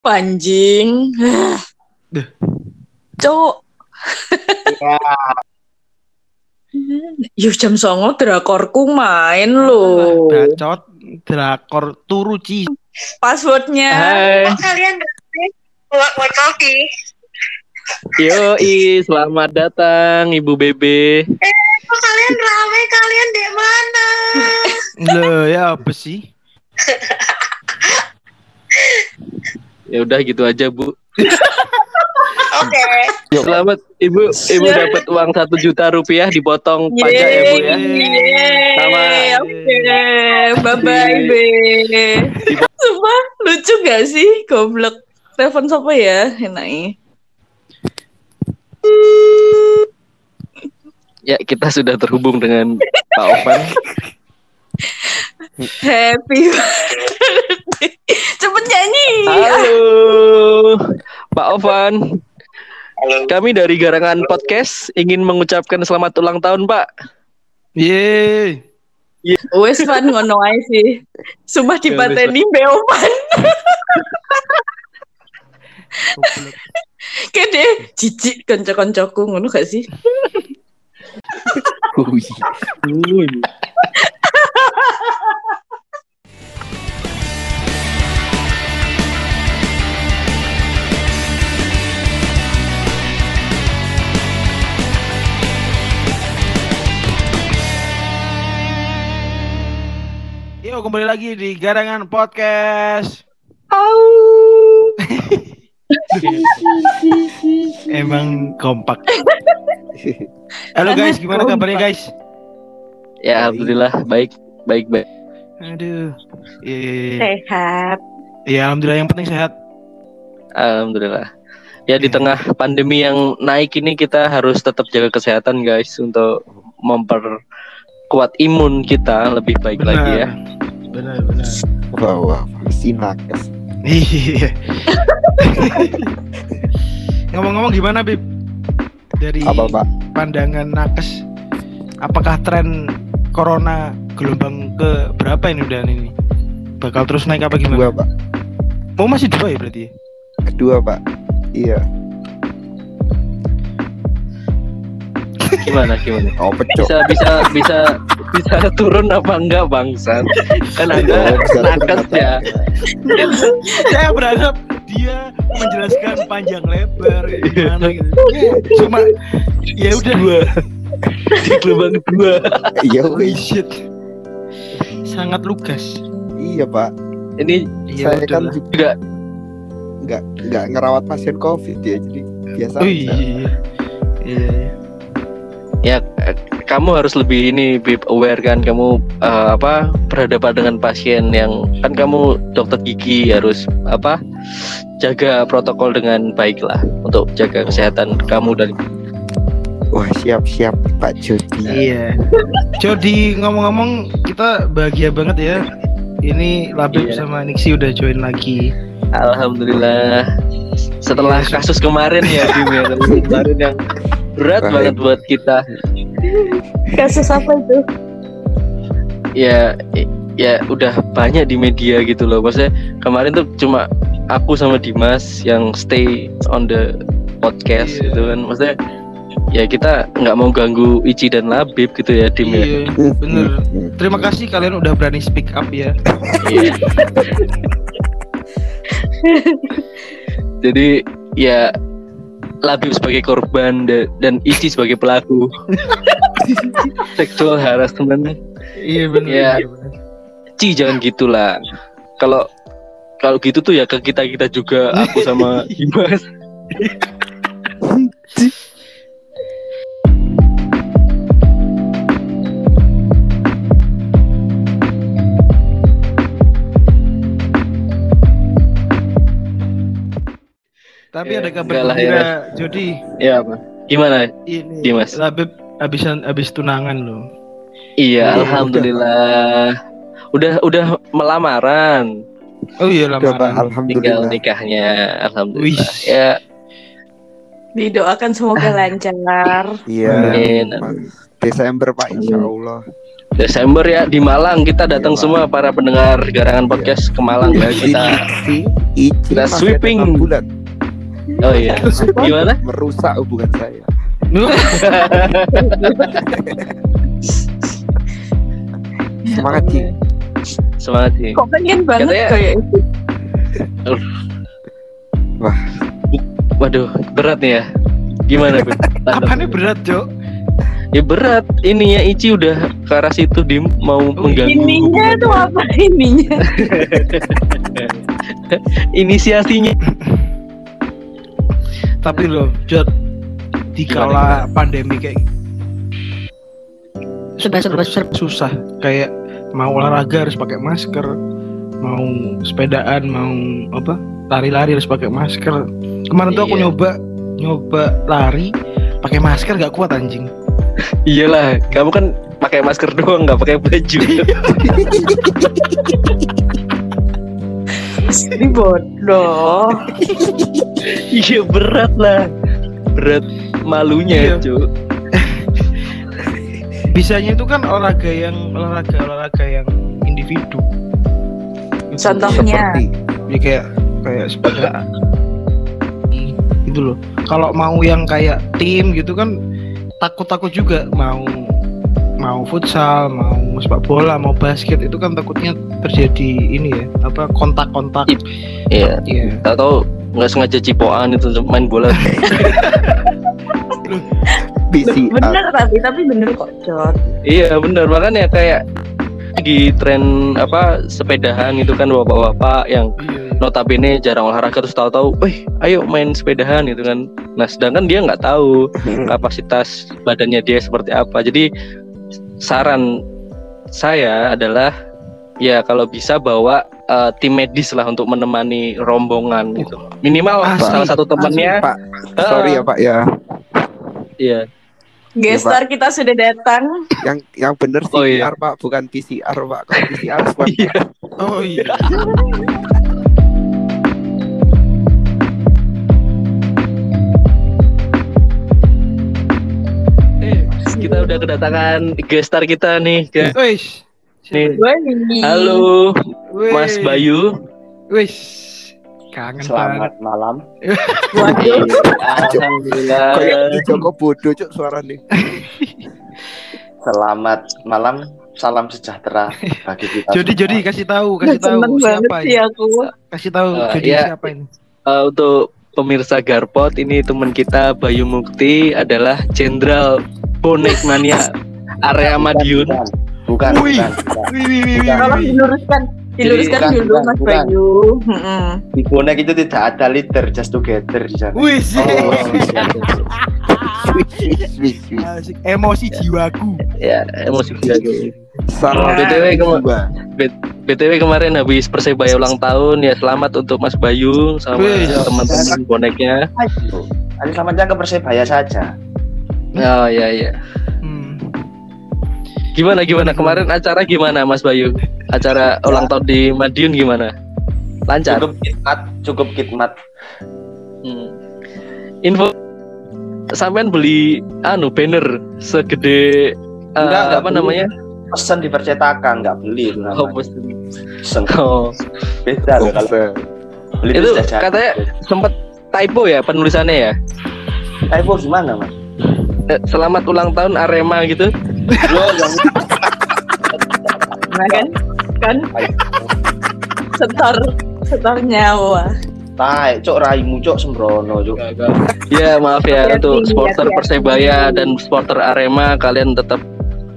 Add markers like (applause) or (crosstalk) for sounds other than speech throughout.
Panjing. Duh. Cuk. Ya. Yuh jam songo drakorku main loh. Bacot drakor turu ci. Passwordnya. Hai. Oh, kalian buat buat kopi. Yoi, selamat datang Ibu Bebe. Eh, kok kalian rame? Kalian di mana? Loh ya apa sih? (laughs) Ya udah gitu aja, Bu. Oke. (laughs) Selamat Ibu, Ibu dapat uang satu juta rupiah dipotong pajak ya, Bu ya. Sama. Yeay, Oke, bye bye be. Sumpah lucu gak sih goblok. Telepon siapa ya? Enaknya. Ya, kita sudah terhubung dengan Pak Ovan. (laughs) Happy birthday. Cepet nyanyi. Halo, Pak Ovan. Halo. Kami dari Garangan Podcast ingin mengucapkan selamat ulang tahun, Pak. Yeay. Wes fan ngono ae sih. Sumpah dipateni beopan. Goblok. (laughs) Kede jijik kanca-kancaku ngono gak sih? (laughs) Yuk kembali lagi di Garangan Podcast. (laughs) Emang kompak. Halo guys, gimana kabarnya guys? Ya, alhamdulillah baik, baik, baik. Aduh. Iya, iya, iya. Sehat. Iya, alhamdulillah yang penting sehat. Alhamdulillah. Ya di Ya. tengah pandemi yang naik ini kita harus tetap jaga kesehatan guys untuk memperkuat imun kita lebih baik lagi ya. Benar, benar. Pasti nakes. Iya. Ngomong-ngomong gimana, Bib? Dari Apa, Pak? pandangan nakes, apakah tren corona gelombang ke berapa ini udah ini? Bakal terus naik apa Kedua, gimana? Pak. Oh masih dua ya berarti? ya? Kedua, Pak. Iya. Gimana gimana? (laughs) Oh, pecok. Bisa bisa bisa bisa turun apa enggak bangsat? Kan anda bisa nakes ya. Saya berharap dia menjelaskan panjang lebar gimana gitu. Ya, Cuma ya udah Dua. Di gelombang dua. Iya, Oh, shit. Sangat lugas. Iya, Pak. Ini Ya Saya kan udahlah. juga nggak nggak ngerawat pasien COVID ya, jadi biasa. Oh aja. iya. Iya. iya. ya eh, kamu harus lebih ini Bib, aware kan kamu eh, apa berhadapan dengan pasien yang kan kamu dokter gigi harus apa jaga protokol dengan baik lah untuk jaga kesehatan kamu dan Wah, siap-siap Pak Jody. Iya. Jody ngomong-ngomong kita bahagia banget ya. Ini Labib Iya. sama Nixi udah join lagi. alhamdulillah setelah Iya, kasus kemarin ya Bim ya (laughs) kemarin yang berat Baik. banget buat kita Kasus apa itu? ya ya udah banyak di media gitu loh maksudnya kemarin tuh cuma aku sama Dimas yang stay on the podcast Iya. gitu kan maksudnya ya kita nggak mau ganggu Ici dan Labib gitu ya Dim ya Iya, bener. Terima kasih kalian udah berani speak up ya. Iya. jadi ya Labib sebagai korban da- dan Ici sebagai pelaku (laughs) seksual harassment Iya bener. Iya. iya, bener. Ci jangan gitulah. Kalau kalau gitu tuh ya ke kita kita juga aku sama (laughs) Dimas. (laughs) Tapi Iya, ada kabar gembira, Jody. Ya apa? Gimana? Ini Dimas. Labib habisan habis tunangan loh. Iya, Udah, alhamdulillah. Udah udah melamaran, Oh iya lamaran. tinggal Alhamdulillah. nikahnya, alhamdulillah. Wih. Ya, Didoakan semoga (laughs) lancar. Iya. Desember Pak Insya Allah. Desember ya di Malang kita datang Iya, semua para pendengar garangan Iya. podcast ke Malang ya kita. Kita sweeping. bulan Oh iya. (laughs) Gimana? merusak hubungan saya. (laughs) Semangat Ci. Semangat sih. Kok pengen banget Katanya- kayak itu? (laughs) Waduh, berat nih ya. Gimana, Bu? Apanya berat, Cok? Ya berat. Ininya Ici udah ke arah situ dim mau mengganggu. Ininya tuh apa ininya? Inisiasinya. Tapi loh, Jod, di kala pandemi kayak serba serba susah. Kayak mau olahraga harus pakai masker, mau sepedaan, mau apa lari-lari harus pakai masker. Kemarin tuh aku Iya. nyoba nyoba lari pakai masker gak kuat anjing. Iyalah, kamu kan pakai masker doang, nggak pakai baju. (laughs) Ini bodoh. (laughs) Iya berat lah. Berat malunya, Iya. Cuk. Bisanya itu kan olahraga yang olahraga olahraga yang individu. Contohnya. Seperti Ya kayak kayak sepeda gitu loh. Kalau mau yang kayak tim gitu kan takut-takut juga mau mau futsal, mau sepak bola, mau basket itu kan takutnya terjadi ini ya apa kontak-kontak. Iya. Iya. Tak tahu nggak sengaja cipokan itu main bola. (laughs) Bener tapi tapi bener kok Jod. iya bener makanya kayak di tren apa sepedahan itu kan bapak-bapak yang Iya. notabene jarang olahraga terus tahu-tahu, wih ayo main sepedahan gitu kan. Nah sedangkan dia nggak tahu kapasitas badannya dia seperti apa. Jadi saran saya adalah ya kalau bisa bawa eh, tim medis lah untuk menemani rombongan gitu. Minimal Asli, salah satu temannya, Pak, sorry ya Pak ya. iya. Gestar kita sudah datang. Yang yang bener Oh, CPR (laughs) iya. Pak, bukan PCR Pak. Kalau PCR swab. Iya. Oh iya. Eh, kita udah kedatangan gestar kita nih. guys. Nih. Halo, Wih. Mas Bayu. Wis. Kangen Selamat malam. (laughs) Waduh. Alhamdulillah. Kayak di Joko bodoh cuk suara nih. (laughs) Selamat malam. Salam sejahtera bagi kita. (laughs) Jadi semua. jadi kasih tahu, kasih tahu banget siapa ini. aku. Kasih tahu Eh, jadi iya. siapa ini? Eh, untuk pemirsa Garpot ini teman kita Bayu Mukti adalah Jenderal Bonek Mania area Madiun. Bukan, Wih. Wih wih wih wih. Tolong diluruskan. Diluruskan bukan, dulu bukan, Mas bukan. Bayu. Mm-mm. Di bonek itu tidak ada leader, just together di sana. Wih sih. Oh. Emosi jiwaku. ya, emosi dia gitu. Salam BTW, jiwa. BTW kemarin habis Persebaya ulang tahun ya selamat untuk Mas Bayu sama teman-teman boneknya. Ayo, selamatnya ke Persebaya saja. Oh ya ya. Gimana gimana kemarin acara gimana Mas Bayu? Acara ulang tahun di Madiun gimana? Lancar. Cukup khidmat, cukup khidmat. Hmm. Info sampean beli anu banner segede eh, Enggak, enggak apa beli. namanya? Pesen di percetakan, nggak beli itu Oh, pesen. Pesen. Oh, Beda loh kalau beli Itu katanya sempet typo ya penulisannya ya. Typo gimana mas? Eh, Selamat ulang tahun Arema gitu. Lo (laughs) yang Nah kan? Kan setor setor nyawa. tai, cok raimu cok sembrono cok. Ya maaf ya untuk supporter. Persebaya dan supporter Arema kalian tetap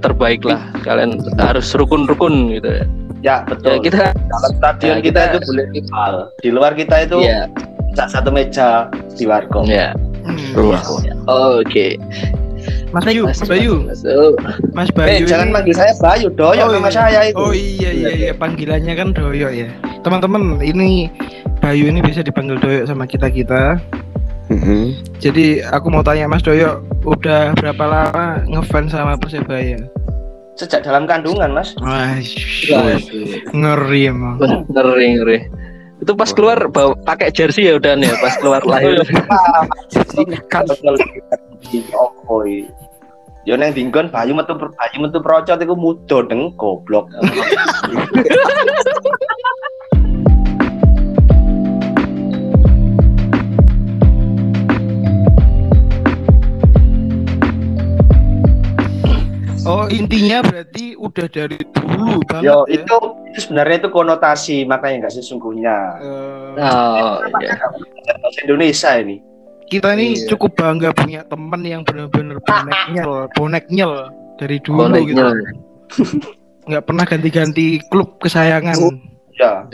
terbaik lah. Kalian harus rukun-rukun gitu ya. Ya Ya, betul. kita Dalam stadion Ya, kita, kita- itu boleh rival. Di luar kita itu ya sa- satu meja di warkop. ya. Hmm. Wah. Oke. Mas Bayu, Mas Bayu. Mas Eh Bayu. jangan ini- manggil saya Bayu, doyok Oh, nama iya. saya itu. Oh iya iya iya panggilannya kan Doyo ya. Teman-teman, ini Bayu ini bisa dipanggil Doyo sama kita-kita. Mhm. Jadi aku mau tanya Mas Doyo, udah berapa lama ngefans sama Persebaya? Sejak dalam kandungan mas. Wah, ngeri emang. Ngeri ngeri. Itu pas keluar bawa pakai jersey ya udah ya pas keluar (laughs) lahir. Jadi Yo neng dinggon bayu metu bayu metu procot iku mudo deng goblok. (laughs) Oh intinya berarti udah dari dulu banget Yo ya. itu itu sebenarnya itu konotasi makanya nggak sesungguhnya. Eh, Oh, iya. Bahasa Indonesia ini. Kita ini Iya. cukup bangga punya temen yang bener-bener bonek (laughs) nyel, bonek nyel dari dulu Koneknya. gitu. (laughs) Nggak pernah ganti-ganti klub kesayangan. Ya.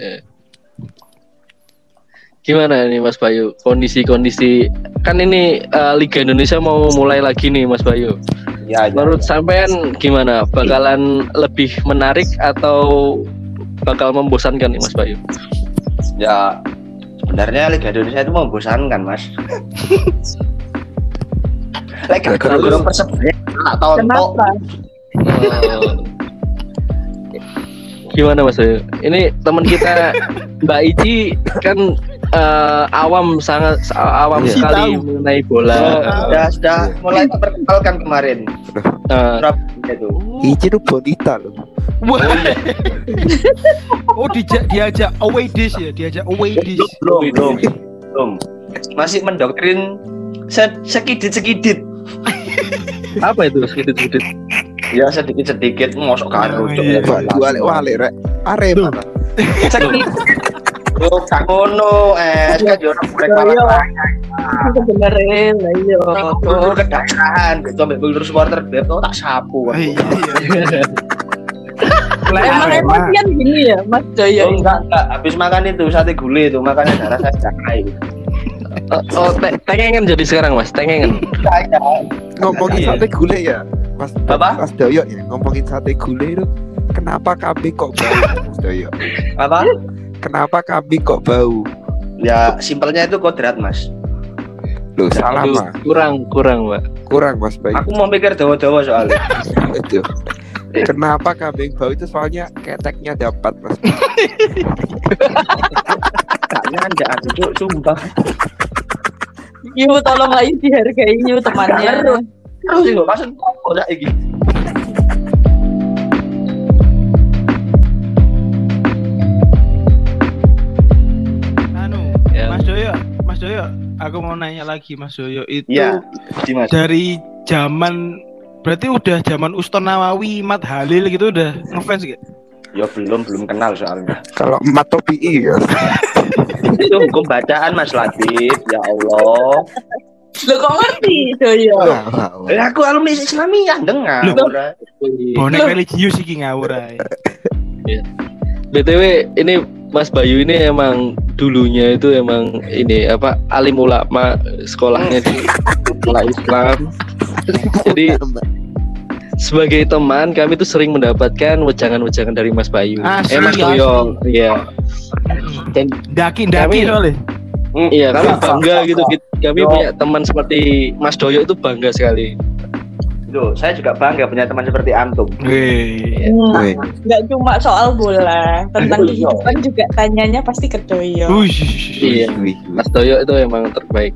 Gimana nih Mas Bayu? Kondisi-kondisi kan ini eh, Liga Indonesia mau mulai lagi nih Mas Bayu. Ya, ya, Menurut ya. sampean gimana? Bakalan lebih menarik atau bakal membosankan nih Mas Bayu? ya sebenarnya Liga Indonesia itu membosankan mas. (laughs) Gak gara-gara persebaya tak tonton. Kenapa? Eh, gimana Mas? Ini teman kita (laughs) Mbak Ici kan eh, awam sangat awam Iya. sekali Tahu. mengenai bola. Sudah sudah mulai diperkenalkan kemarin. Eh, Surabaya itu. Ici tuh bonita loh. Wah. oh (laughs) dijak diajak away days ya, diajak away days. Belum, belum, belum. Masih mendoktrin se sekidit sekidit. (laughs) apa itu sedikit-sedikit? Ya sedikit sedikit mosok karo. Oh, iya. Wah, walik walik rek. Arema. ta? (laughs) Sekidit. Yo, gak ngono, eh, kan yo Iya. kalah. Sebenarnya lah iya. Kultur kedaerahan, gitu ambek kultur supporter Beb, tak sapu. Ah, iya, iya. (laughs) Lah, Emang Arema. emosian gini ya Mas Joyo Oh, enggak, enggak. Habis makan itu sate gule itu, makanya darah saya cakai. Oh, oh te- tengengen jadi sekarang Mas, tengengen. Ngomongin Iya. sate gule ya. Mas Apa? Mas Doyo ya, ngomongin sate gule itu kenapa kambing kok bau Mas Doyo? Apa? Kenapa kambing kok bau? Ya, simpelnya itu kodrat, Mas. Loh, salah Aduh, mah. kurang kurang Mbak. Kurang Mas Bayu. Aku mau mikir dawa-dawa soalnya. (laughs) Itu. Kenapa kambing bau itu soalnya keteknya dapat Mas. Kayaknya ada aku, Cuk, sumpah. Yu tolong ayo dihargai Yu temannya Terus sih, maksud kok sak Doyo, aku mau nanya lagi Mas Doyo itu Iya, Dimas. dari zaman berarti udah zaman Uston Nawawi, Mat Halil gitu udah ngefans gak? Ya belum, belum kenal soalnya. Kalau emat topi ya. Itu hukum bacaan Mas Latif, ya Allah. Lo kok ngerti Joyo wah. Eh, aku alumni Islamiyah dengar. Bonek religius iki ngawur ae. BTW ini Mas Bayu ini emang dulunya itu emang ini apa alim ulama sekolahnya di sekolah Islam. Jadi sebagai teman kami tuh sering mendapatkan wejangan-wejangan dari Mas Bayu. Asli, eh Mas asli. Doyo, iya. Dan Daki daki Kami- soalnya. Hmm, iya kami bangga gitu. Kami punya teman seperti Mas Doyo itu bangga sekali. Loh, saya juga bangga punya teman seperti antum. Wih. Wih. Nggak cuma soal bola Tentang kehidupan juga tanyanya pasti ke Wih. Iya. Mas Doyo itu emang terbaik.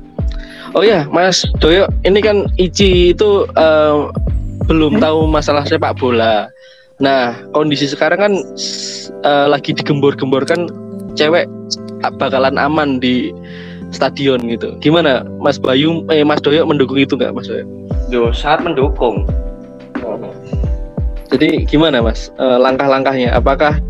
Oh ya, Mas Doyo, ini kan Ici itu eh, belum tahu masalah sepak bola. Nah, kondisi sekarang kan eh, lagi digembor-gemborkan cewek bakalan aman di stadion gitu. Gimana, Mas Bayu, eh Mas Doyo mendukung itu nggak, Mas Doyo? Loh, sangat mendukung. Jadi gimana, Mas? Eh, langkah-langkahnya? Apakah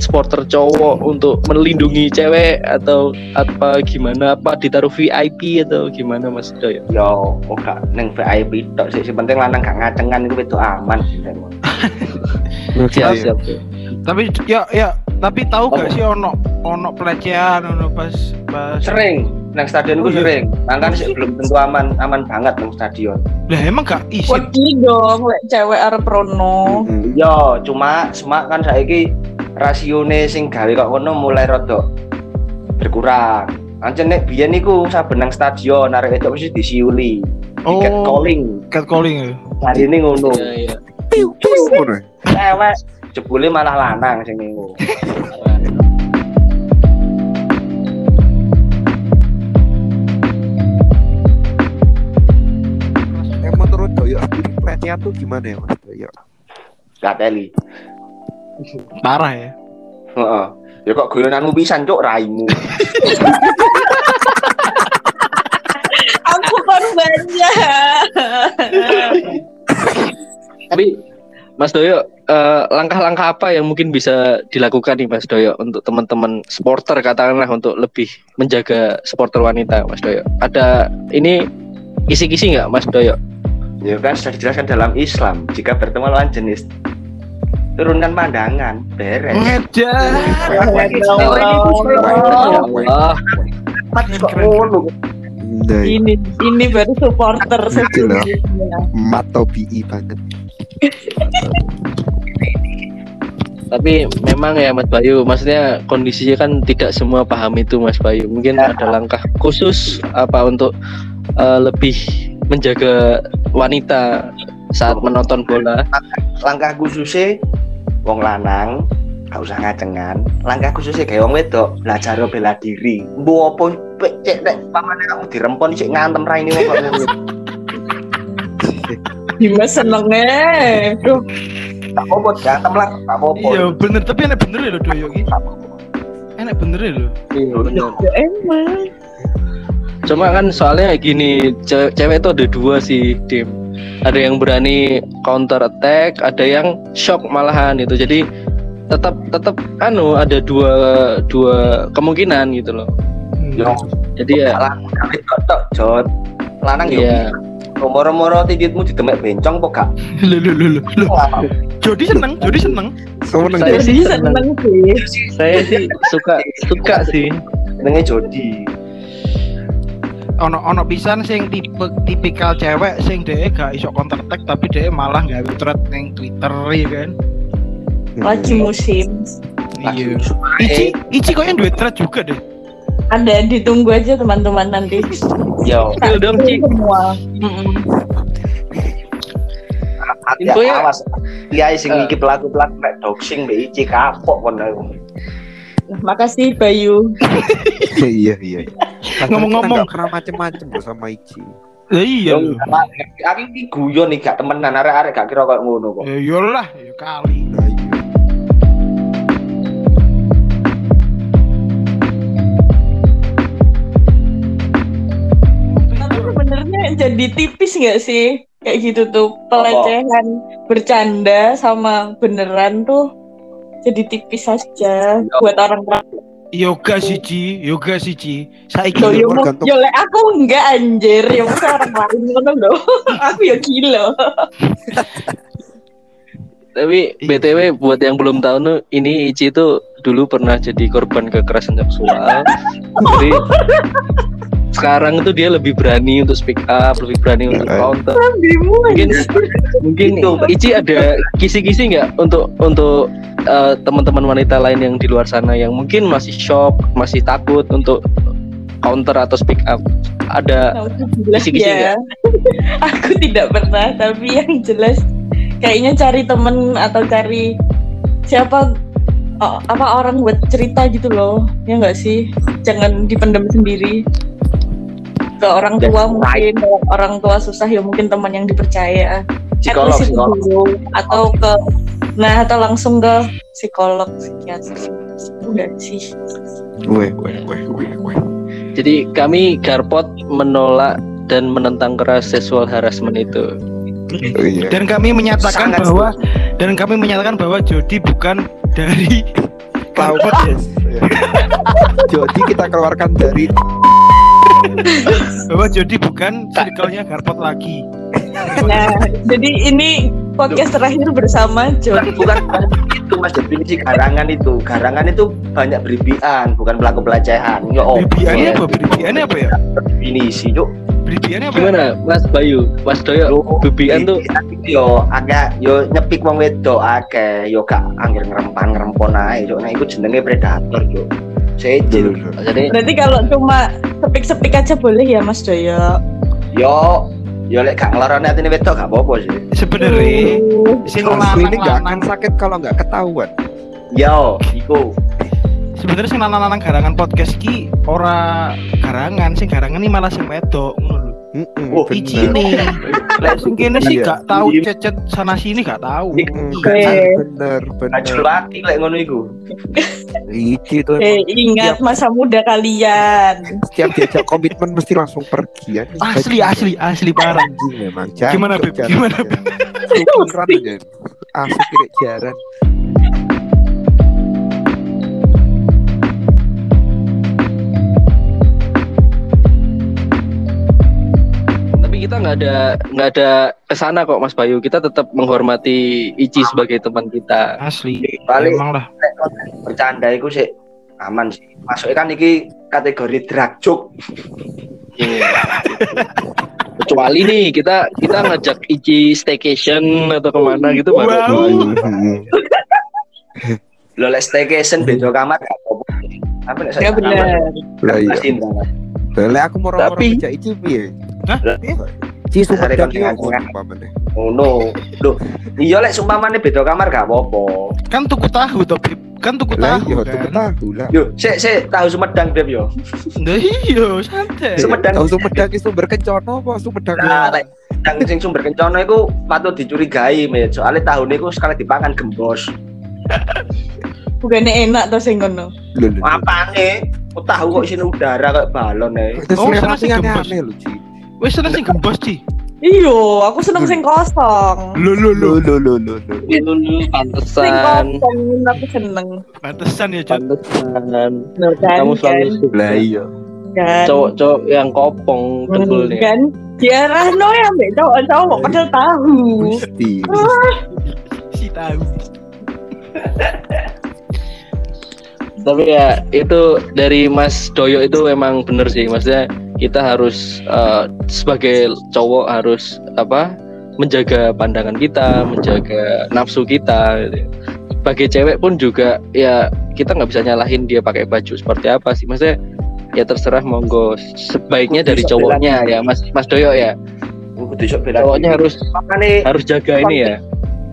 supporter cowok untuk melindungi cewek atau apa gimana? Apa ditaruh VIP atau gimana, Mas Doyo? Yo, gak neng VIP tok sih. Si penting lanang gak ngacengan itu itu aman. Siap, Iya. siap. Tapi ya ya, tapi tahu gak sih ono ono pelecehan ono pas pas Sering nang stadion Oh, ku iya. sering. Makanya sih belum tentu aman aman banget nang stadion. Lah emang gak. Wedi dong lek cewek arep rono. Yo, cuma cuma kan saiki rasione sing gawe kok ngono mulai rada berkurang. Ancen nek biyen niku saben nang stadion arek itu mesti disiuli. Oh, calling. catcalling ya. Hari ini ngono. Iya, iya. Piu, piu. Cewek jebule malah lanang sing ngono. (laughs) Tepatnya tuh gimana ya Mas Doyo? Gak teli. Parah ya. Heeh. Ya kok guyonanmu pisan cuk raimu. Aku korbannya. Tapi Mas Doyo, eh, langkah-langkah apa yang mungkin bisa dilakukan nih Mas Doyo untuk teman-teman supporter katakanlah untuk lebih menjaga supporter wanita Mas Doyo? Ada ini kisi-kisi nggak Mas Doyo? Ya kan sudah dijelaskan dalam Islam jika bertemu lawan jenis turunkan pandangan beres. Nah, Ini ini baru supporter mato BI banget. tapi memang ya Mas Bayu, maksudnya kondisinya kan tidak semua paham itu Mas Bayu. Mungkin ada langkah khusus apa untuk eh, lebih menjaga wanita saat menonton bola. Langkah khususnya wong lanang gak usah ngacengan. Langkah khususnya kayak wong wedok belajar bela diri. Apa pe- cek nek pamane kamu dirempon cek ngantem raine wong kok ngono. Dimas senengnya. Duh, Tak apa gantem lah, tak apa-apa. Iya bener tapi enak bener ya lo Doyo ki. Enak bener ya lo. Iya, benar. ya emang. Cuma kan soalnya gini, ce- cewek itu ada dua sih, Dim. Ada yang berani counter attack, ada yang shock malahan itu. Jadi tetap tetap anu ada dua dua kemungkinan gitu loh. Yo, Jadi ya lanang wedok tok, Jot. Lanang iya. Moro-moro titikmu ditemek bencong kok lo lo lo. lo. Jody seneng, Jody seneng. Seneng Saya Jod. sih seneng. sih. Saya sih suka suka sih. Jenenge Jodi. Ono ono pisan sing tipe tipikal cewek sing dhek gak iso counter attack tapi dhek malah gawe thread ning Twitter ya kan. Lagi musim. Iya. Ici, Ici kok yang duit thread juga deh. Ada ditunggu aja teman-teman nanti. Yo, Spill dong, Ci. Semua. Infonya- awas. Iya sing Eh. iki pelaku-pelaku nek doxing mbek Ici kapok kon aku. Makasih Bayu. (laughs) Iya iya. Ngomong-ngomong. Kita nggak pernah macem-macem sama Ici. Lah iya. Aku iki guyon nih gak temenan arek-arek gak kira kok ngono kok. Ya iyalah, ya kali. Iya. Tapi sebenarnya jadi tipis nggak sih? Kayak gitu tuh pelecehan bercanda sama beneran tuh jadi tipis saja buat orang. Yoga sih Ci, yoga. Saiki Loh, yo, yo lek aku enggak anjir, masa orang lain ngono loh. (laughs) aku ya gila. (laughs) Tapi. BTW buat yang belum tahu tuh ini Ici itu dulu pernah jadi korban kekerasan seksual. (laughs) Jadi sekarang itu dia lebih berani untuk speak up, lebih berani untuk Eh. counter. Mungkin mungkin Itu. Ici ada kisi-kisi nggak untuk untuk eh, teman-teman wanita lain yang di luar sana yang mungkin masih shock, masih takut untuk counter atau speak up. Ada Kisi-kisi ya. (laughs) aku tidak pernah, tapi yang jelas kayaknya cari temen atau cari siapa oh, apa orang buat cerita gitu loh. Ya enggak sih? Jangan dipendam sendiri. Ke orang tua That's mungkin, kalau orang tua susah ya mungkin teman yang dipercaya. At Psikolog, itu psikolog. dulu. atau ke nah atau langsung ke psikolog, psikiater. Enggak sih. Weh weh weh weh weh. jadi kami Garpot menolak dan menentang keras sexual harassment itu. Oh, iya. Dan kami menyatakan Sangat bahwa dan kami menyatakan bahwa Jody bukan dari Garpot ya. Iya. Jadi kita keluarkan dari Bahwa Jody bukan circle-nya Garpot lagi. Nah, jadi ini podcast terakhir bersama Jody. bukan bukan itu mas definisi garangan itu garangan itu banyak beribian bukan pelaku pelecehan ya oh Bribiannya iya. apa? Bribiannya apa ya? definisi yuk Bribiannya apa? ya? Gimana Mas Bayu, Mas Doyo, bebian tuh yo agak yo nyepik wong wedok akeh yo gak angger ngerempan ngerempon ae yo nah iku jenenge predator yo sejil jadi Berarti kalau cuma sepik-sepik aja boleh ya Mas Doyo? yo yo lek gak ngelorone atine wedok gak apa-apa sih. Sebenarnya sing Aku ini nggak akan sakit kalau nggak ketahuan. yo iku. Sebenarnya sing lanang-lanang garangan podcast ki ora garangan sing garangan ini malah sing wedok ngono lho. Mm-mm, Oh. Ici nih. Lek sing kene sih Iya. gak tahu cecet sana sini gak tahu. Bener bener bener laki lek ngono iku. Ici tuh Eh, ingat masa muda kalian. setiap diajak komitmen mesti langsung pergi ya. (laughs) Asli asli asli parah. Memang. Gimana, Beb? Gimana, Beb? Aja. Asik kiri jaran. Tapi kita nggak ada nggak ada ke sana kok Mas Bayu. Kita tetap menghormati Ici sebagai teman kita. Asli. Paling Emang lah. bercanda iku sih aman sih. Masuknya kan iki kategori drag joke. Iya. Kecuali nih kita kita ngajak Ici staycation atau ke mana gitu baru. Wow. Lo lek staycation beda kamar gak apa-apa. Tapi nek Ya benar. Lah iya. Lah aku mau Tapi- ngejak Ici piye? Hah? Dengan- apa umpamane? Oh no. Loh, iya lek sumpamane beda kamar gak apa-apa. Kan tuku tahu toh, Beb. Kan tuku Lah tahu iya tuh kan. tahu lah. Yo, sik sik tahu Sumedang Beb yo. Nah, iya, santai. Sumedang Tahu Sumedang ki sumber kencono apa Sumedang? Nah, lek yang sing sumber kencono iku patut dicurigai, Met. Soalnya tahun iku sekali dipangan gembos. Bukannya enak tuh sing ngono. Lho, lho. Apane? Kok tahu kok sini udara kayak balon ya. Itu Oh, gembos. aneh-aneh lho, Ci. Wes seneng sing gembos, Ci. Iyo, aku seneng sing kosong. Lo lo lo. Lho lho lho lho lho. Lulu Sing pantesan. kosong aku seneng. Pantesan ya, Cot. Pantesan. Kan, Kamu selalu kan, suka Lah iya. kan. cowok-cowok yang kopong tebel nih. Kan, Diarah no ya mbak cowok-cowok padahal tahu. Mesti. Si tahu. Tapi ya itu dari Mas Doyo itu memang bener sih, maksudnya kita harus eh, sebagai cowok harus apa menjaga pandangan kita, menjaga nafsu kita. gitu. Sebagai cewek pun juga ya kita nggak bisa nyalahin dia pakai baju seperti apa sih, maksudnya ya terserah monggo. Sebaiknya dari cowoknya ya Mas Mas Doyo ya. Bela cowoknya harus harus jaga ini ya.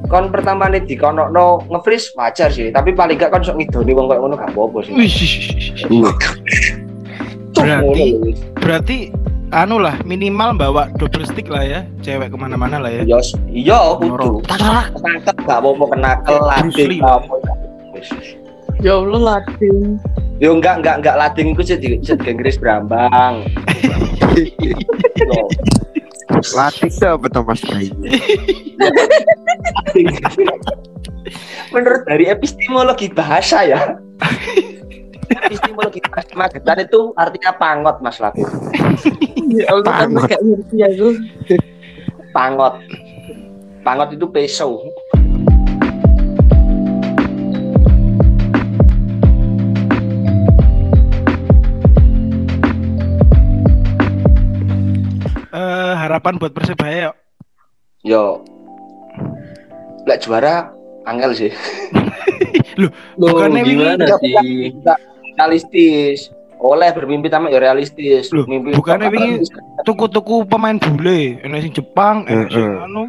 kon pertama nih di kono no nge-freeze wajar sih, tapi paling gak kon sok ngidoni wong kayak ngono gak apa-apa sih. Berarti berarti anu lah minimal bawa double stick lah ya, cewek ke mana-mana lah ya. Iya, iya kudu. Ketangkep gak lading Lee. gak apa. Ya Allah lading. Yo enggak enggak enggak lading ku sih di sih di Inggris Brambang. Yo, Latih tuh apa tuh Mas Bayu? lading. Menurut dari epistemologi bahasa ya. Epistemologi Magetan itu artinya pangot Mas. Ya Allah kan Pangot. gak ngerti aku. Pangot. Pangot itu peso. Eh, harapan buat Persebaya. Yo. Lek juara angel sih. (laughs) Loh, Bukannya gimana sih Realistis. Oleh bermimpi tapi ya realistis. Loh, Mimpi bukannya wingi- Tuku-tuku pemain bule, enak sing Jepang, enak sing Heeh. anu.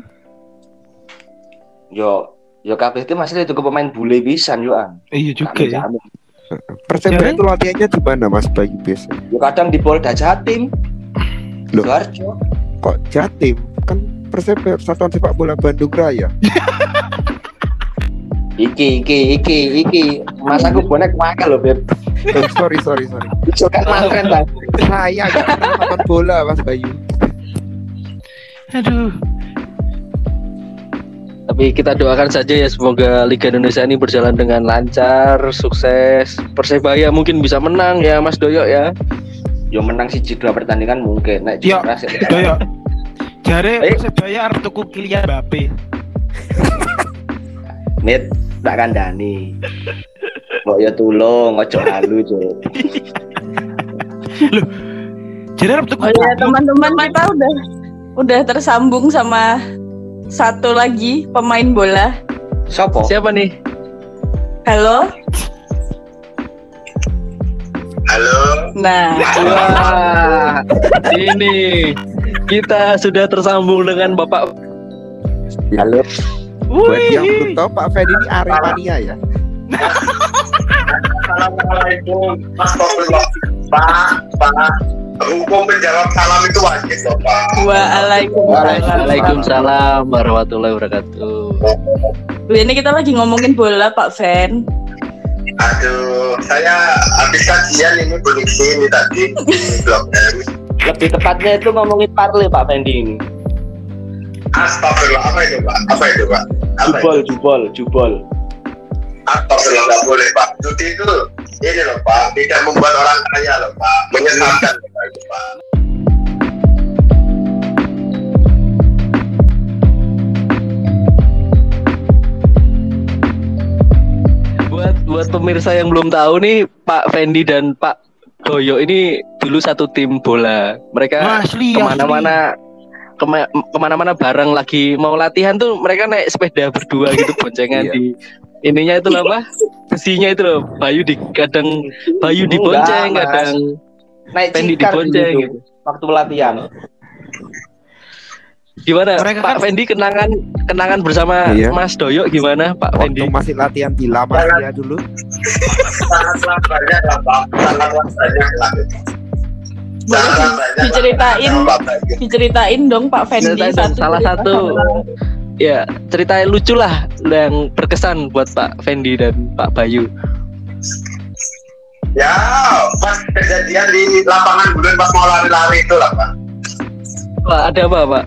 Yo, yo kabeh itu masalah itu ke pemain bule pisan yo an. Iya juga ya. Persebaya itu latihannya di mana Mas Bayu biasa? Yo kadang di Polda Jatim. Loh. Sidoarjo. Kok Jatim? Kan Persebaya Persatuan Sepak Bola Bandung Raya. (laughs) Iki iki iki iki Mas aku bonek wakil loh Beb. Eh, sorry sorry sorry. Iso kan mangkren ta. Saya nonton bola Mas Bayu. Aduh. Tapi kita doakan saja ya semoga Liga Indonesia ini berjalan dengan lancar, sukses. Persebaya mungkin bisa menang ya Mas Doyo ya. Yo menang siji dua pertandingan mungkin. Nek Yo. juara sih. Doyo. Jare Eh. Persebaya arep tuku Kylian Mbappe. Mit tak kandani. Kok ya tulung, ojo halu, Cuk. Jare arep tuku Oh ya teman-teman kita udah udah tersambung sama satu lagi pemain bola. Sopo? Siapa nih? Halo. Halo. Nah, Wah, ini kita sudah tersambung dengan Bapak Halo. Buat yang belum tahu Pak Ferdi ini Aremania ya. Assalamualaikum. Mas Pak, Pak, Pak. hukum menjawab salam itu wajib loh Pak. Waalaikumsalam. Waalaikumsalam warahmatullahi wabarakatuh. Ini kita lagi ngomongin bola Pak Fen. Aduh, saya habis kajian ini polisi ini tadi di Blok M. Lebih tepatnya itu ngomongin parle Pak Fendi ini. Astagfirullah, apa itu Pak? Apa itu Pak? Apa itu? Jubol, jubol, jubol. Astagfirullah, nggak boleh Pak. Judi itu ini loh Pak, tidak membuat orang kaya loh Pak. Menyesatkan loh, Pak, itu Pak. Buat buat pemirsa yang belum tahu nih, Pak Fendi dan Pak Doyo ini dulu satu tim bola. Mereka Asli, ke mana-mana kema- ke mana-mana bareng lagi mau latihan tuh mereka naik sepeda berdua gitu (laughs) boncengan Iya. di ininya itu loh apa besinya itu loh Bayu di kadang Bayu di Enggak, bonceng kadang Naik Fendi cikar dibonceng dulu gitu. waktu latihan. gimana Mereka Pak kan- Fendi kenangan kenangan bersama Iya. Mas Doyo gimana Pak Waktu Fendi masih latihan di dulu. Banyak lah. Boleh Sangat banyak lah. diceritain. Diceritain dong Pak Fendi dong, salah cerita satu. ya cerita lucu lah yang berkesan buat Pak Fendi dan Pak Bayu Ya, pas kejadian di lapangan bulan pas mau lari-lari itu lah Pak. Pak ada apa Pak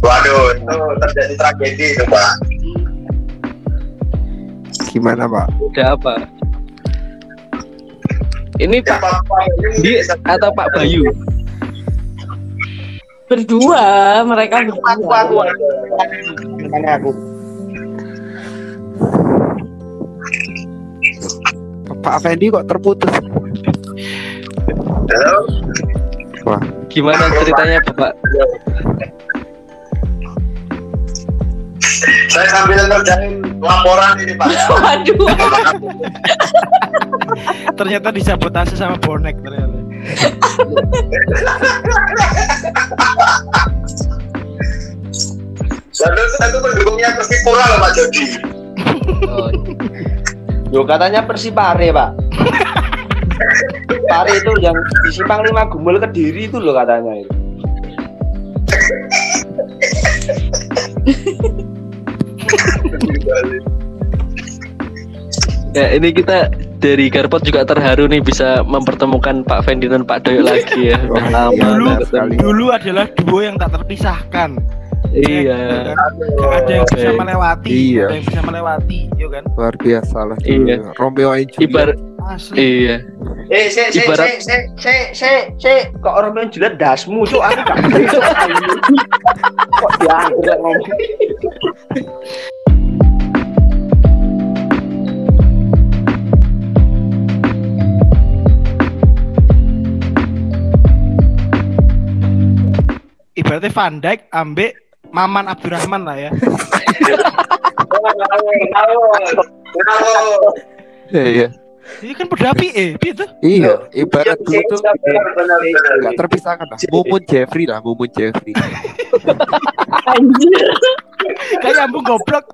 Waduh, itu terjadi tragedi itu Pak. Gimana Pak? ada apa ini Ya, Pak Fendi atau Pak Bayu Berdua, mereka Aku, aku, berdua. aku. Tanya aku. Pak Fendi kok terputus? Halo? gimana ceritanya Bapak Saya sambil ngerjain laporan ini Pak. ya. (laughs) Waduh, Ternyata disabotase sama bonek ternyata. Lalu saya itu pendukungnya Persipura loh Pak Jody. oh, Yo katanya Persipare, Pak. Pare itu yang di Simpang Lima Gumul Kediri itu loh katanya itu. (laughs) ya ini kita dari Garpot juga terharu nih bisa mempertemukan Pak Fendi dan Pak Doyo lagi ya (laughs) Udah lama Dulu, dulu adalah duo yang tak terpisahkan. iya Gak ada yang bisa melewati, Iya. ada yang bisa melewati, yo kan? Luar biasa lah. Iya. Romeo and Juliet. ibarat Asli. iya Eh, se se Ibarat- se se se se se kok orang yang jelas dasmu cuk aku gak Cuk. (laughs) Kok dianggur ngomong. Ibaratnya Van Dijk ambek Maman Abdurrahman lah ya. Iya, iya. Ini kan berdapi eh, gitu. Iya, ibarat dulu tuh nggak terpisahkan lah. Mumun Jeffrey lah, Mumun Jeffrey. anjir. Kayak nyambung goblok.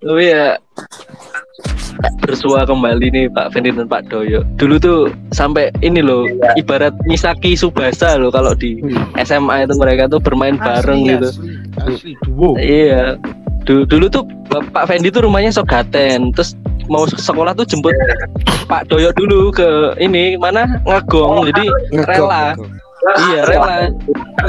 tapi ya bersua kembali nih Pak Fendi dan Pak Doyo dulu tuh sampai ini loh ibarat Misaki Subasa loh kalau di SMA itu mereka tuh bermain bareng Asli, gitu Asli, asli duo. Iya. Dulu, dulu tuh Pak Fendi tuh rumahnya Sogaten, terus mau ke sekolah tuh jemput Pak Doyo dulu ke ini mana ngagong, jadi rela. Iya rela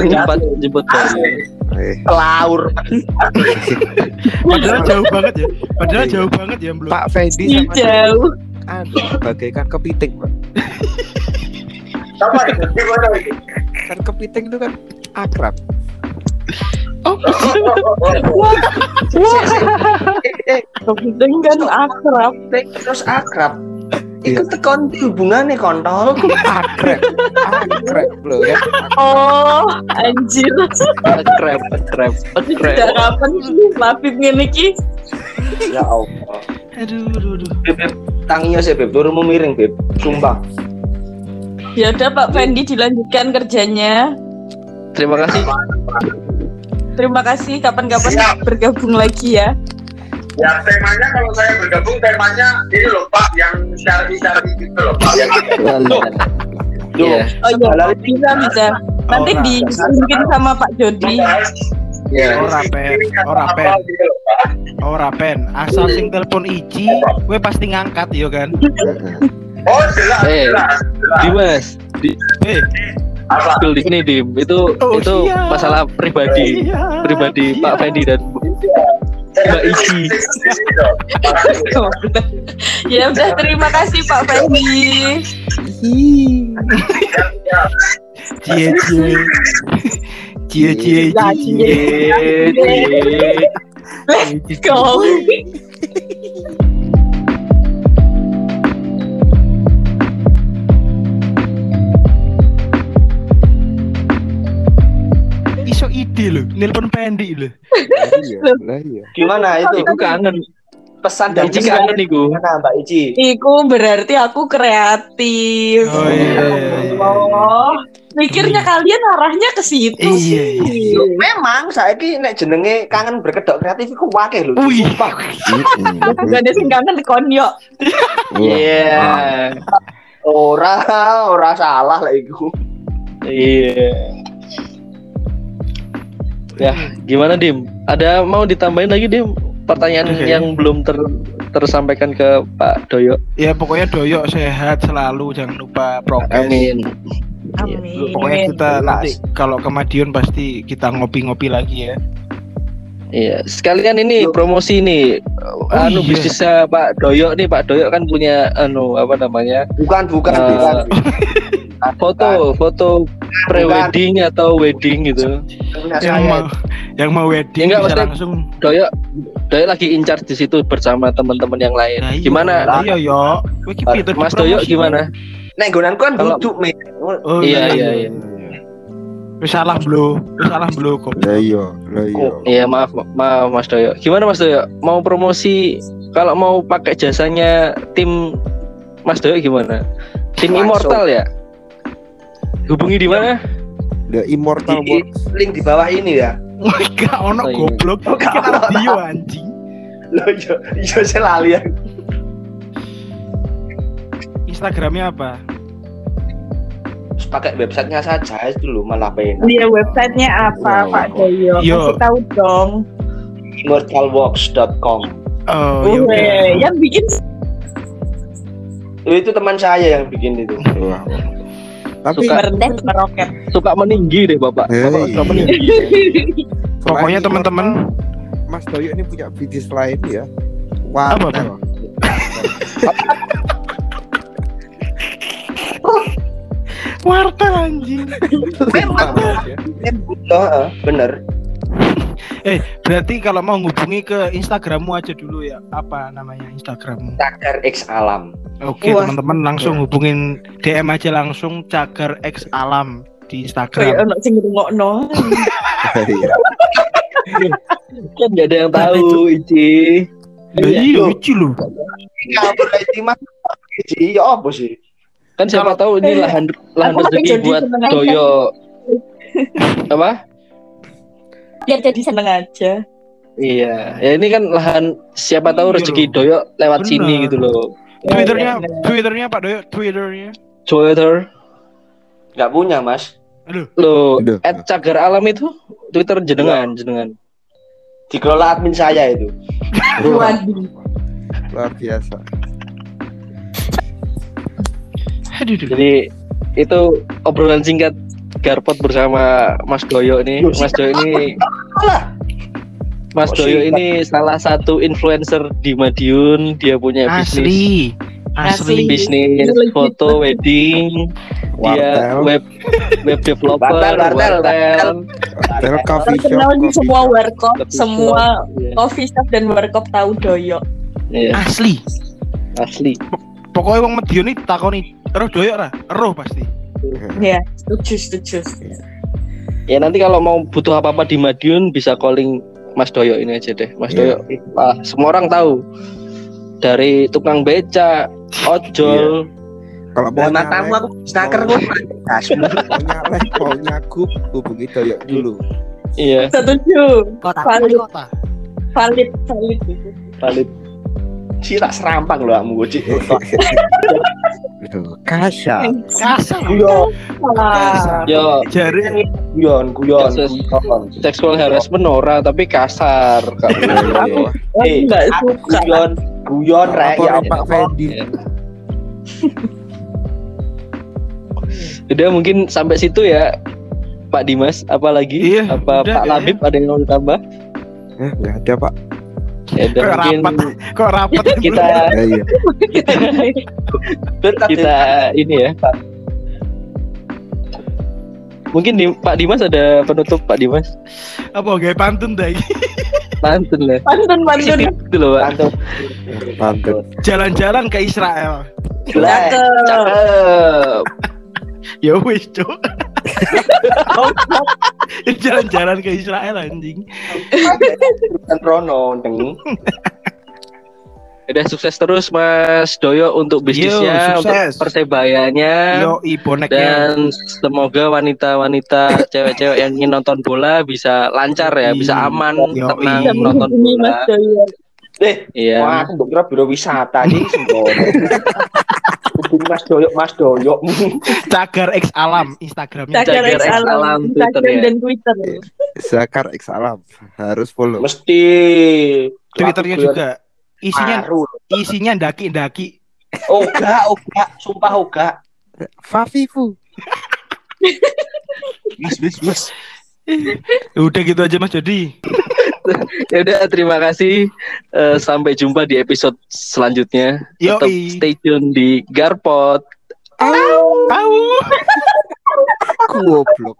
jemput jemput Doyo. Eh, Laur. (laughs) Padahal jauh banget ya. Padahal jauh banget ya belum. Pak Fendi sama jauh. anu, bagaikan kepiting, Pak. Sama gimana? Kan kepiting itu kan akrab. Kepiting kan akrab. Terus akrab. Iku tekon hubungannya kontol. Akrab. Akrab loh ya. Oh, anjir. Krep, krep, Sejak krep. kapan sih Lafif ngene iki? Ya Allah. Aduh, aduh, aduh. Tanginya sih Beb, turunmu miring Beb. Sumpah. Ya udah Pak Fendi dilanjutkan kerjanya. Terima kasih. Terima kasih kapan-kapan bergabung lagi ya. Ya temanya kalau saya bergabung temanya ini loh Pak yang syari-syari gitu loh Pak. Yang Iya. Oh iya, bisa bisa. Nanti Ora. dimungkin sama Pak Jody. Iya. Ora, Pen. Ora, Pen. Ora pen, asal sing telepon Iji, gue pasti ngangkat yo kan. Oh jelas, Eh. jelas. Dimas, di Eh, Apa? di sini dim. Itu Oh, itu siap. masalah pribadi iya, pribadi iya. Pak Fendi dan Mbak Iji. ya udah terima kasih Pak Fendi. Cie cie. Cie. Cie, cie. Let's go. Iso ide lho, nelpon Pendi lho. Lah iya, lah iya. Gimana itu? Iku kangen. Pesan dan Iji pesan kangen iku. Gimana Mbak Ici? Iku berarti aku kreatif. Oh iya. iya, iya. Oh, mikirnya kalian arahnya ke situ Iya, sih. Loh, Memang saya ki nek jenenge kangen berkedok kreatif iku wakil lho. Wih. Gak ada sing kangen konyo. Iya. Ora, ora salah lah iku. Iya. Ya, gimana Dim? Ada mau ditambahin lagi Dim? Pertanyaan Oke. yang belum ter tersampaikan ke Pak Doyo. Ya pokoknya doyok sehat selalu, jangan lupa prokes. Amin. Amin. Pokoknya kita nanti kalau ke Madiun pasti kita ngopi-ngopi lagi ya. Iya, sekalian ini promosi nih. anu iya. bisnisnya Pak Doyo nih, Pak Doyo kan punya anu apa namanya? Bukan, bukan, Eh, bukan. Foto, foto pre-wedding atau wedding gitu. Yang saya. mau yang mau wedding Enggak, bisa maksudnya- langsung. Doyo Doyo lagi in charge di situ bersama teman-teman yang lain. Nah, iya. Gimana? Iya yo. Mas Doyo dipromosi? gimana? Nek nggonanku kan Kalau- duduk, Me. Oh Iya, iya, iya. Wis salah bro, wis salah bro kok. Lah iya, lah iya. Iya maaf maaf Mas Doyo. Gimana Mas Doyo? Mau promosi kalau mau pakai jasanya tim Mas Doyo gimana? Tim Langsung. Immortal ya? Hubungi di mana? The Immortal Di- Works. Link di bawah ini ya. (laughs) Gak ono Oh, iya. goblok. Oh, ono. video anjing. Loh, iya, iya saya lali ya. Instagramnya apa? Pakai websitenya saja itu loh malah pengen. Dia websitenya apa Wow. Pak Doyo? Yo. Kasih tahu dong. Immortalworks.com. Oh. Weh, yang bikin Oh, Itu teman saya yang bikin itu. Wah. Tapi Suka. merendah meroket. Suka meninggi deh Bapak. Eh, Bapak suka meninggi. (laughs) Pokoknya teman-teman Mas Doyo ini punya bisnis lain ya. Apa, Wartel. (laughs) wartel anjing. Ya. Bener. Eh, berarti kalau mau hubungi ke Instagrammu aja dulu ya. Apa namanya Instagrammu? Cagar X Alam. Oke, Wah. teman-teman langsung hubungin DM aja langsung Cagar X Alam di Kayak Instagram. ono sing ngrungokno. Iya. Kan gak ada yang tahu Ici. Lah iya, lucu loh. Kabur IT mah. Iya apa sih? Kan siapa tahu ini lahan lahan pakai rezeki buat. Doyo. Apa? Biar jadi seneng aja. Iya, ya ini kan lahan siapa tahu Iya rezeki. Doyo lewat Bener. sini gitu loh. Twitternya, Iya, iya. Twitternya Pak Doyo, Twitternya. Twitter Gak punya mas. lo Aduh. at cagar alam itu Twitter jenengan jenengan. Dikelola admin saya itu. Waduh. Luar biasa. Aduh. Jadi itu obrolan singkat Garpot bersama Mas Doyo ini. Loh, Mas Doyo ini Alah. Mas Oh, Doyo singkat. ini salah satu influencer di Madiun. Dia punya bisnis Asli. Asli. Asli. bisnis foto wedding. Dia Wartel, web web developer, Wartel, wartel, wartel. wartel coffee shop, Terkenal di coffee semua shop. warkop, Coffee semua Iya. coffee shop dan warkop tahu Doyo. Iya, Asli. asli. Pokoknya wong Madiun iki takoni, "Roh Doyo ora?" Roh pasti. Ya, setuju, setuju. Ya nanti kalau mau butuh apa-apa di Madiun bisa calling Mas Doyo ini aja deh. Mas Iya. Doyo, ah, semua orang tahu. Dari tukang beca, ojol, Kalau mau Nah, matamu aku snaker kok. Nyalek, mau nyakup, hubungi Doyo dulu. iya. Setuju. Kota, Valid. kota. Valid, valid. Valid. Ci tak serampang lho kamu Ci. Aduh, (laughs) kasar. Kasar. Guyon. Yo, Jari guyon, guyon, seksual harassment ora tapi kasar. Eh, guyon, guyon rek Apa ya. Pak Fendi? Udah mungkin sampai situ ya Pak Dimas, apalagi? Iya, Apa udah, Pak ya. Labib ada yang mau ditambah? Eh, nggak ada Pak. Ya Kok mungkin rapat? kok rapat (laughs) kita Ya, iya. kita ini ya. Mungkin di, Pak Dimas ada penutup Pak Dimas. apa gaya pantun dah iki? (laughs) Pantun lah. Pantun pantun. (laughs) Itu loh Pak. Pantun. Pantun. jalan-jalan ke Israel. Cakep. (laughs) ya wis cok (laughs) jalan-jalan ke Israel anjing Kan Rono deng. (laughs) Udah sukses terus Mas Doyo untuk bisnisnya, Yo, untuk persebayanya. yo dan semoga wanita-wanita (coughs) cewek-cewek yang ingin nonton bola bisa lancar ya, bisa aman, Yo, tenang iya. nonton Ini bola. Mas Doyo. Eh, Iya. wah aku kira biro wisata sembrono. Hubungi Mas Doyok, Mas Doyok. (laughs) cagar X alam Instagramnya Cagar Cagar X Alam, Alam, Instagram Twitter ya. dan Twitter. Zakar X Alam harus follow. Mesti Twitternya juga isinya isinya daki-daki Oga, oga, sumpah oga. Fafifu. Mas, mas, mas. Udah gitu aja Mas Jody Ya udah terima kasih. Eh, sampai jumpa di episode selanjutnya. yo Tetap stay tune di Garpot. tahu Goblok.